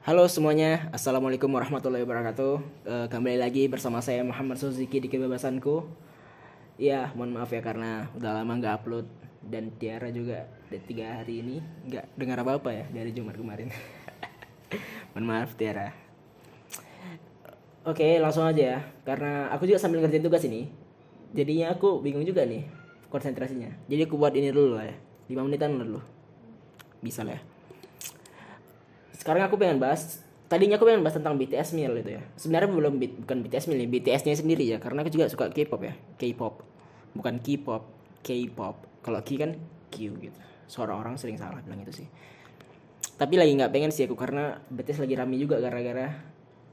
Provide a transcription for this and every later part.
Halo semuanya, Assalamualaikum warahmatullahi wabarakatuh. Eh, Kembali lagi bersama saya Muhammad Suzuki di kebebasanku. Ya, mohon maaf ya karena udah lama nggak upload Dan Tiara juga udah tiga hari ini nggak dengar apa-apa ya dari Jumat kemarin. Mohon maaf Tiara. Oke langsung aja ya. Karena aku juga sambil ngerjain tugas ini Jadinya aku bingung juga nih konsentrasinya. Jadi aku buat ini dulu lah ya. 5 menitan dulu. Bisa lah ya sekarang aku pengen bahas tadinya aku pengen bahas tentang BTS Meal itu ya. Sebenarnya belum bukan BTS Meal nih BTS-nya sendiri ya karena aku juga suka K-pop ya. K-pop. Bukan K-pop K-pop. Kalau K kan Q gitu. Seorang orang sering salah bilang itu sih. Tapi lagi nggak pengen sih aku karena BTS lagi rame juga gara-gara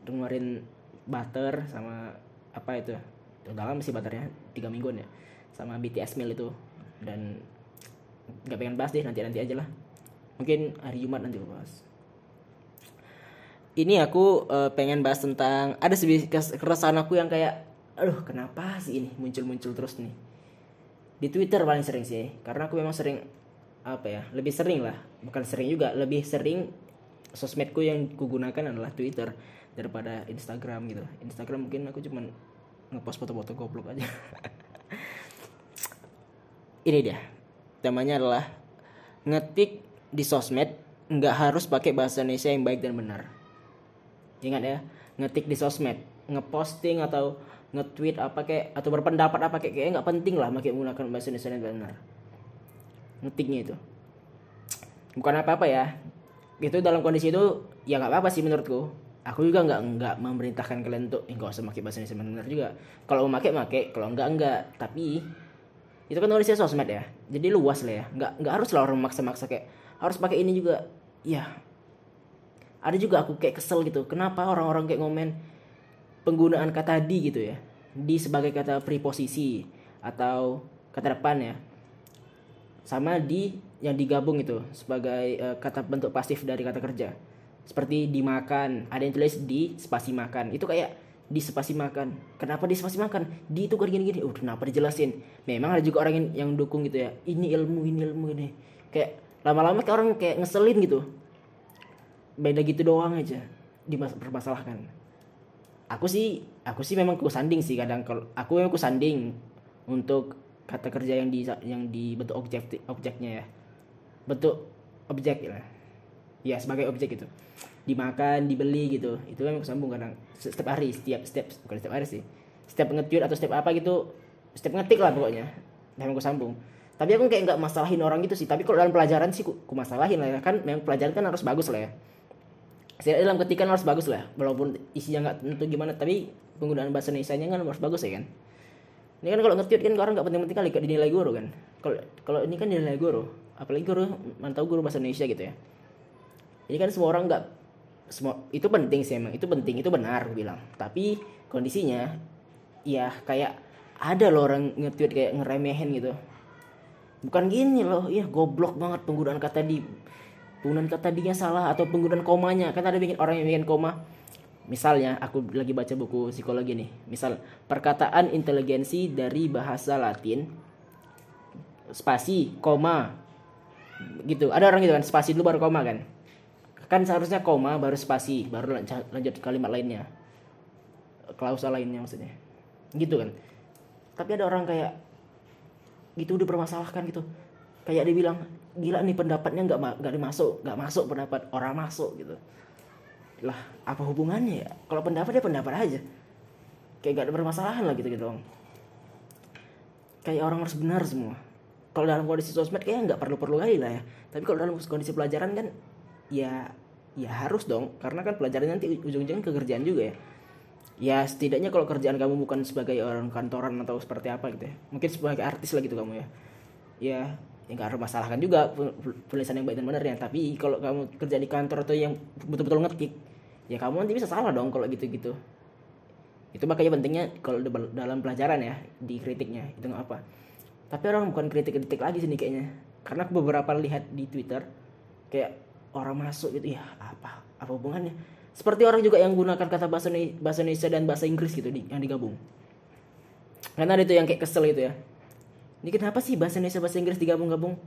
dengerin Butter sama apa itu. Udah lama sih Butternya tiga mingguan ya sama BTS Meal itu. Dan nggak pengen bahas deh nanti nanti aja lah. Mungkin hari Jumat nanti aku bahas ini aku eh, pengen bahas tentang ada kes- keresahan aku yang kayak aduh kenapa sih ini muncul-muncul terus nih? Di Twitter paling sering sih karena aku memang sering apa ya lebih sering lah bukan sering juga lebih sering sosmedku yang kugunakan adalah Twitter daripada Instagram gitu. Instagram mungkin aku cuman ngepost foto-foto goblok aja. Ini dia temanya adalah ngetik di sosmed nggak harus pakai bahasa Indonesia yang baik dan benar ingat ya ngetik di sosmed ngeposting atau nge-tweet apa kayak atau berpendapat apa kayak kayak nggak penting lah pakai menggunakan bahasa Indonesia yang benar. Ngetiknya itu. Bukan apa apa ya. Itu dalam kondisi itu ya nggak apa-apa sih menurutku. Aku juga nggak nggak memerintahkan kalian untuk "Eh, nggak usah pakai bahasa Indonesia benar juga. Kalau mau pakai pakai. Kalau enggak enggak tapi itu kan nulisnya sosmed ya. Jadi luas lah ya. Nggak nggak harus lah orang maksa-maksa kayak harus pakai ini juga. Ya ada juga aku kayak kesel gitu kenapa orang-orang kayak ngomen penggunaan kata di gitu ya? Di sebagai kata preposisi atau kata depan ya. Sama di yang digabung itu sebagai eh, kata bentuk pasif dari kata kerja. Seperti dimakan ada yang tulis di spasi makan. Itu kayak di spasi makan. Kenapa di spasi makan? Di itu kan gini-gini. Oh kenapa dijelasin? Memang ada juga orang yang, yang dukung gitu ya. Ini ilmu ini ilmu ini. Kayak lama-lama kayak orang kayak ngeselin gitu beda gitu doang aja dipermasalahkan aku sih aku sih memang kusanding sih kadang kalau aku memang kusanding untuk kata kerja yang di yang dibentuk objek objeknya ya. Bentuk objek ya ya sebagai objek gitu. Dimakan dibeli gitu. Itu memang kesambung kadang. Se- setiap hari setiap setiap bukan setiap hari sih. Setiap nge-tweet atau setiap apa gitu setiap ngetik lah pokoknya. Memang kesambung tapi aku kayak nggak masalahin orang gitu sih. Tapi kalau dalam pelajaran sih ku, ku masalahin lah ya. Kan memang pelajaran kan harus bagus lah ya Setidaknya dalam ketikan harus bagus lah. Walaupun isinya nggak tentu gimana tapi penggunaan bahasa Indonesia nya kan harus bagus ya kan? Ini kan kalau nge-tweet kan orang nggak penting-penting kali dinilai guru kan? Kalau kalau ini kan dinilai guru. Apalagi guru mantau guru bahasa Indonesia gitu ya. Ini kan semua orang nggak semua itu penting sih emang. Itu penting itu benar bilang. Tapi kondisinya ya kayak ada loh orang nge-tweet kayak ngeremehin gitu. Bukan gini loh. Ya goblok banget penggunaan kata di penggunaan kata dinya salah atau penggunaan komanya. Kan ada bikin orang yang bikin koma. Misalnya aku lagi baca buku psikologi nih. Misal perkataan inteligensi dari bahasa Latin spasi koma. Gitu. Ada orang gitu kan spasi dulu baru koma kan? Kan seharusnya koma baru spasi baru lanjut, kalimat lainnya. Klausa lainnya maksudnya. Gitu kan? Tapi ada orang kayak gitu udah permasalahkan gitu. Kayak dia bilang gila nih pendapatnya nggak nggak dimasuk nggak masuk pendapat orang masuk gitu. Lah apa hubungannya ya? Kalau pendapat ya pendapat aja. Kayak gak ada permasalahan lah gitu gitu dong kayak orang harus benar semua. Kalau dalam kondisi sosmed kayaknya nggak perlu perlu kali lah ya. Tapi kalau dalam kondisi pelajaran kan ya ya harus dong. Karena kan pelajaran nanti ujung-ujungnya ke kerjaan juga ya. Ya setidaknya kalau kerjaan kamu bukan sebagai orang kantoran atau seperti apa gitu ya. Mungkin sebagai artis lah gitu kamu ya. Ya ya nggak harus masalahkan juga tulisan yang baik dan benar ya. Tapi kalau kamu kerja di kantor atau yang betul-betul ngetik ya kamu nanti bisa salah dong kalau gitu-gitu. Itu makanya pentingnya kalau dalam pelajaran ya di kritiknya itu nggak apa. Tapi orang bukan kritik-kritik lagi sini kayaknya. Karena aku beberapa lihat di twitter kayak orang masuk gitu ya apa apa hubungannya? Seperti orang juga yang gunakan kata bahasa Indonesia, dan bahasa Inggris gitu yang digabung. Karena ada itu yang kayak kesel itu ya ini kenapa sih bahasa Indonesia bahasa Inggris digabung-gabung?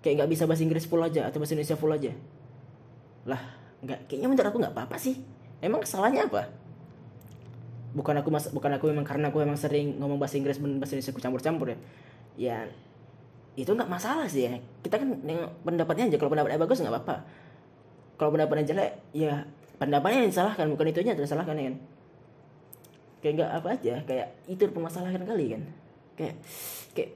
Kayak nggak bisa bahasa Inggris full aja atau bahasa Indonesia full aja? Lah nggak kayaknya menurut aku nggak apa-apa sih. Emang kesalahannya apa? Bukan aku mas bukan aku memang karena aku memang sering ngomong bahasa Inggris dan bahasa Indonesia aku campur-campur ya. Ya itu nggak masalah sih ya. Kita kan nengok pendapatnya aja. Kalau pendapatnya bagus nggak apa-apa. Kalau pendapatnya jelek ya pendapatnya yang disalahkan. Bukan itunya yang disalahkan ya kan? Kayak nggak apa aja. Kayak itu permasalahan kali kan kayak kayak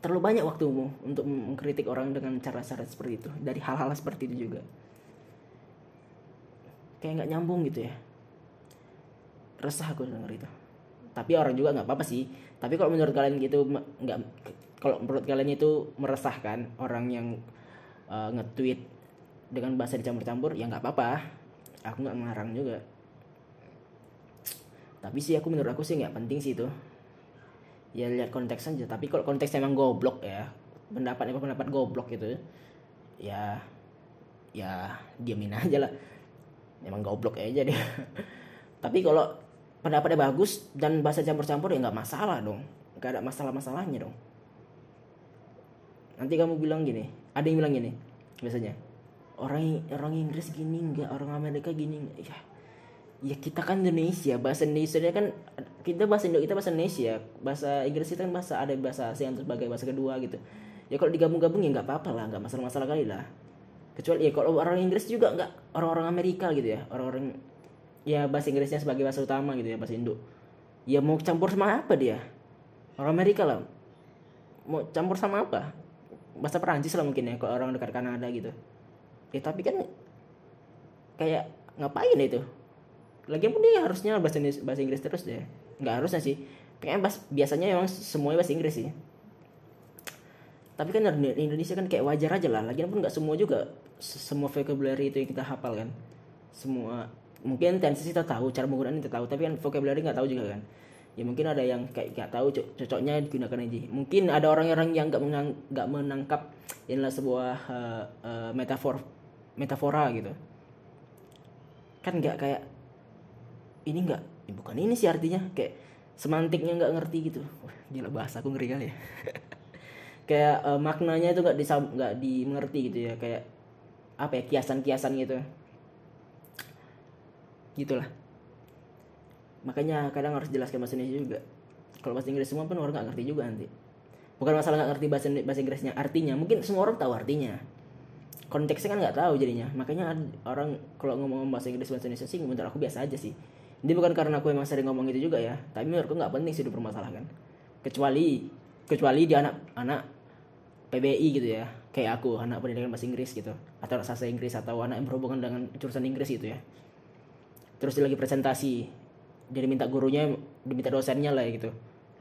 terlalu banyak waktumu untuk mengkritik orang dengan cara-cara seperti itu. Dari hal-hal seperti itu juga. Kayak nggak nyambung gitu ya. Resah aku denger itu. Tapi orang juga nggak apa-apa sih. Tapi kalau menurut kalian gitu nggak kalau menurut kalian itu meresahkan orang yang uh, nge-tweet dengan bahasa dicampur-campur ya nggak apa-apa. Aku nggak melarang juga. Tapi sih aku menurut aku sih nggak penting sih itu ya lihat konteks aja. Tapi kalau konteksnya emang goblok ya pendapat apa pendapat goblok gitu ya ya diamin aja lah. Emang goblok aja deh tapi kalau pendapatnya bagus dan bahasa campur-campur ya nggak masalah dong. Nggak ada masalah-masalahnya dong. Nanti kamu bilang gini ada yang bilang gini biasanya orang orang Inggris gini nggak? Orang Amerika gini nggak? Ya ya kita kan Indonesia bahasa Indonesia kan kita bahasa Indo kita bahasa Indonesia. Bahasa Inggris itu kan bahasa ada bahasa ASEAN sebagai bahasa kedua gitu. Ya kalau digabung-gabung ya nggak apa-apa lah nggak masalah-masalah kali lah. Kecuali ya kalau orang Inggris juga nggak orang-orang Amerika gitu ya orang-orang ya bahasa Inggrisnya sebagai bahasa utama gitu ya bahasa Indo. Ya mau campur sama apa dia? Orang Amerika lah. Mau campur sama apa? Bahasa Perancis lah mungkin ya kalau orang dekat Kanada gitu. Ya tapi kan kayak ngapain itu lagi pun dia harusnya bahasa Inggris, bahasa Inggris terus deh. Nggak harusnya sih. Kayaknya bas, biasanya emang semuanya bahasa Inggris sih. Tapi kan Indonesia kan kayak wajar aja lah. Lagian pun nggak semua juga semua vocabulary itu yang kita hafal kan. Semua mungkin tensi kita tahu cara menggunakan kita tahu tapi kan vocabulary nggak tahu juga kan. Ya mungkin ada yang kayak nggak tahu cocoknya digunakan aja. Mungkin ada orang-orang yang nggak menang, menangkap inilah sebuah uh, uh, metafor metafora gitu. Kan nggak kayak ini nggak ya bukan ini sih artinya kayak semantiknya nggak ngerti gitu. Wah, gila bahasa aku ngeri kali ya. Kayak uh, maknanya itu nggak bisa nggak dimengerti gitu ya kayak apa ya kiasan-kiasan gitu. Gitulah. Makanya kadang harus jelaskan bahasa Indonesia juga. Kalau bahasa Inggris semua pun orang nggak ngerti juga nanti. Bukan masalah nggak ngerti bahasa bahasa Inggrisnya artinya mungkin semua orang tahu artinya. Konteksnya kan nggak tahu jadinya. Makanya orang kalau ngomong bahasa Inggris bahasa Indonesia sih menurut aku biasa aja sih ini bukan karena aku emang sering ngomong itu juga ya. Tapi menurutku nggak penting sih dipermasalahkan. Kecuali kecuali di anak anak PBI gitu ya. Kayak aku anak pendidikan bahasa Inggris gitu. Atau bahasa Inggris atau anak yang berhubungan dengan jurusan Inggris gitu ya. Terus dia lagi presentasi. Dia diminta gurunya diminta dosennya lah ya gitu.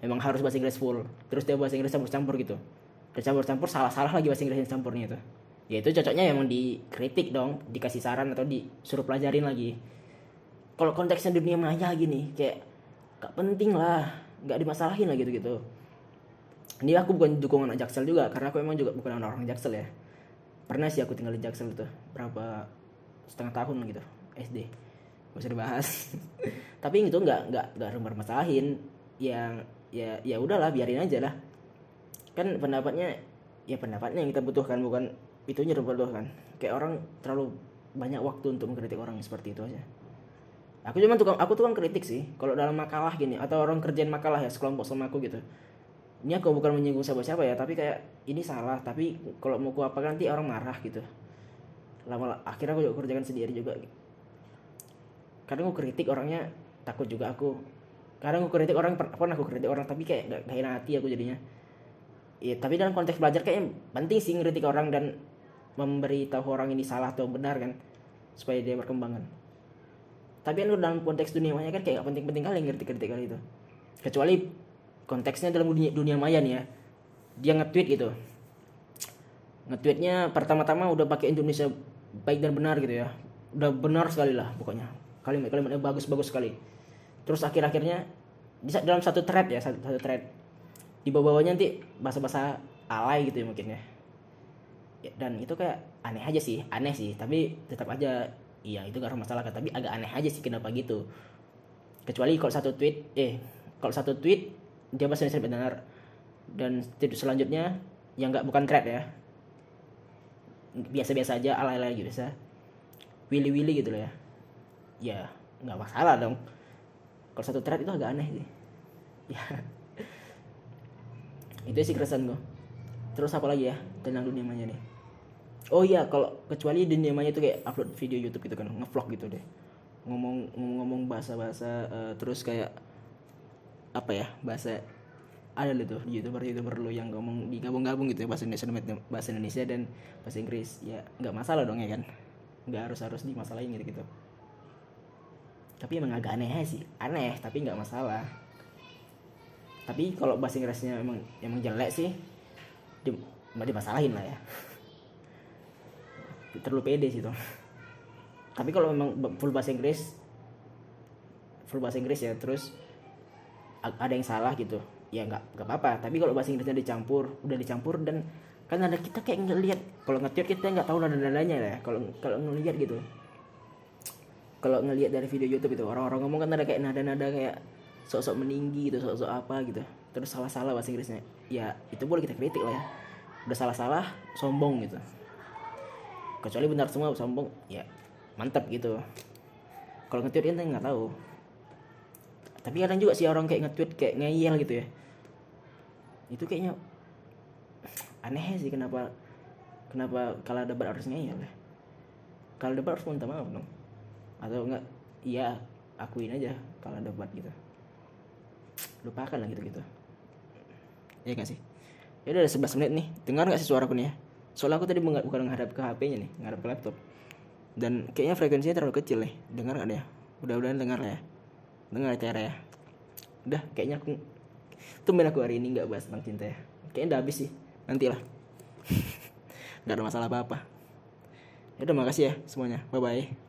Emang harus bahasa Inggris full. Terus dia bahasa Inggris campur-campur gitu. Dan campur-campur salah-salah lagi bahasa Inggris campurnya itu. Ya itu cocoknya emang dikritik dong dikasih saran atau disuruh pelajarin lagi kalau konteksnya dunia maya gini kayak gak penting lah gak dimasalahin lah gitu gitu ini aku bukan dukungan anak jaksel juga karena aku emang juga bukan orang, -orang jaksel ya. Pernah sih aku tinggal di jaksel itu berapa setengah tahun gitu SD gak usah dibahas. Tapi itu nggak nggak nggak bermasalahin yang ya ya udahlah biarin aja lah. Kan pendapatnya ya pendapatnya yang kita butuhkan bukan itunya dibutuhkan kayak orang terlalu banyak waktu untuk mengkritik orang seperti itu aja aku cuma tukang aku tukang kritik sih kalau dalam makalah gini atau orang kerjaan makalah ya sekelompok sama aku gitu. Ini aku bukan menyinggung siapa-siapa ya tapi kayak ini salah tapi kalau mau aku apa nanti orang marah gitu. Lama akhirnya aku juga kerjakan sendiri juga. Kadang aku kritik orangnya takut juga aku. Kadang aku kritik orang pernah aku kritik orang tapi kayak gak, gak enak hati aku jadinya. Ya tapi dalam konteks belajar kayaknya penting sih ngeritik orang dan memberi tahu orang ini salah atau benar kan supaya dia berkembang kan tapi kan dalam konteks dunia maya kan kayak penting-penting kali ngerti-ngerti kali itu. Kecuali konteksnya dalam dunia, dunia maya nih ya. Dia nge-tweet gitu. Nge-tweetnya pertama-tama udah pakai Indonesia baik dan benar gitu ya. Udah benar sekali lah pokoknya. Kalimat-kalimatnya bagus-bagus sekali. Terus akhir-akhirnya dalam satu thread ya satu, satu thread. Di bawah-bawahnya nanti bahasa-bahasa alay gitu ya mungkin ya. Dan itu kayak aneh aja sih aneh sih. Tapi tetap aja iya itu gak masalah tapi agak aneh aja sih kenapa gitu. Kecuali kalau satu tweet eh kalau satu tweet dia bahasa Indonesia benar. Dan tweet selanjutnya yang nggak bukan thread ya. Biasa-biasa aja alay-alay gitu biasa. Willy willy gitu loh ya. Ya nggak masalah dong. Kalau satu thread itu agak aneh sih. Ya. Itu sih keresahan gue terus apa lagi ya tentang dunia maya nih oh iya kalau kecuali dunia maya itu kayak upload video YouTube gitu kan ngevlog gitu deh. Ngomong ngomong bahasa bahasa uh, terus kayak apa ya bahasa ada loh tuh youtuber youtuber lo yang ngomong digabung-gabung gitu ya bahasa Indonesia bahasa Indonesia dan bahasa Inggris. Ya nggak masalah dong ya kan. Nggak harus harus dimasalahin gitu gitu tapi emang agak aneh sih. Aneh tapi nggak masalah. Tapi kalau bahasa Inggrisnya emang emang jelek sih di, dimasalahin lah ya terlalu pede sih tuh tapi kalau memang full bahasa Inggris full bahasa Inggris ya terus ada yang salah gitu ya nggak nggak apa-apa. Tapi kalau bahasa Inggrisnya dicampur udah dicampur dan kan ada kita kayak ngelihat kalau ngetir kita nggak tahu nada nadanya ya kalau kalau ngelihat gitu. Kalau ngelihat dari video YouTube itu orang-orang ngomong kan ada kayak nada-nada kayak sok-sok meninggi gitu sok-sok apa gitu. Terus salah-salah bahasa Inggrisnya. Ya itu boleh kita kritik lah ya. Udah salah-salah sombong gitu kecuali benar semua sombong ya mantap gitu. Kalau ngetir kita nggak tahu. Tapi kadang juga sih orang kayak nge-tweet kayak ngeyel gitu ya. Itu kayaknya aneh sih kenapa kenapa kalau debat harus ngeyel ya. Kalau debat harus minta maaf dong. Atau enggak iya akuin aja kalau debat gitu. Lupakan lah gitu gitu ya gak sih? Ya udah 11 menit nih. Dengar gak sih suara aku nih ya soalnya aku tadi bukan menghadap ke HP-nya nih menghadap ke laptop. Dan kayaknya frekuensinya terlalu kecil nih. Dengar gak ya udah-udahan dengar lah ya. Dengar cara ya. Udah kayaknya aku tumben aku hari ini nggak bahas tentang cinta ya. Kayaknya udah habis sih. Nanti lah nggak ada masalah apa apa ya udah makasih ya semuanya. Bye bye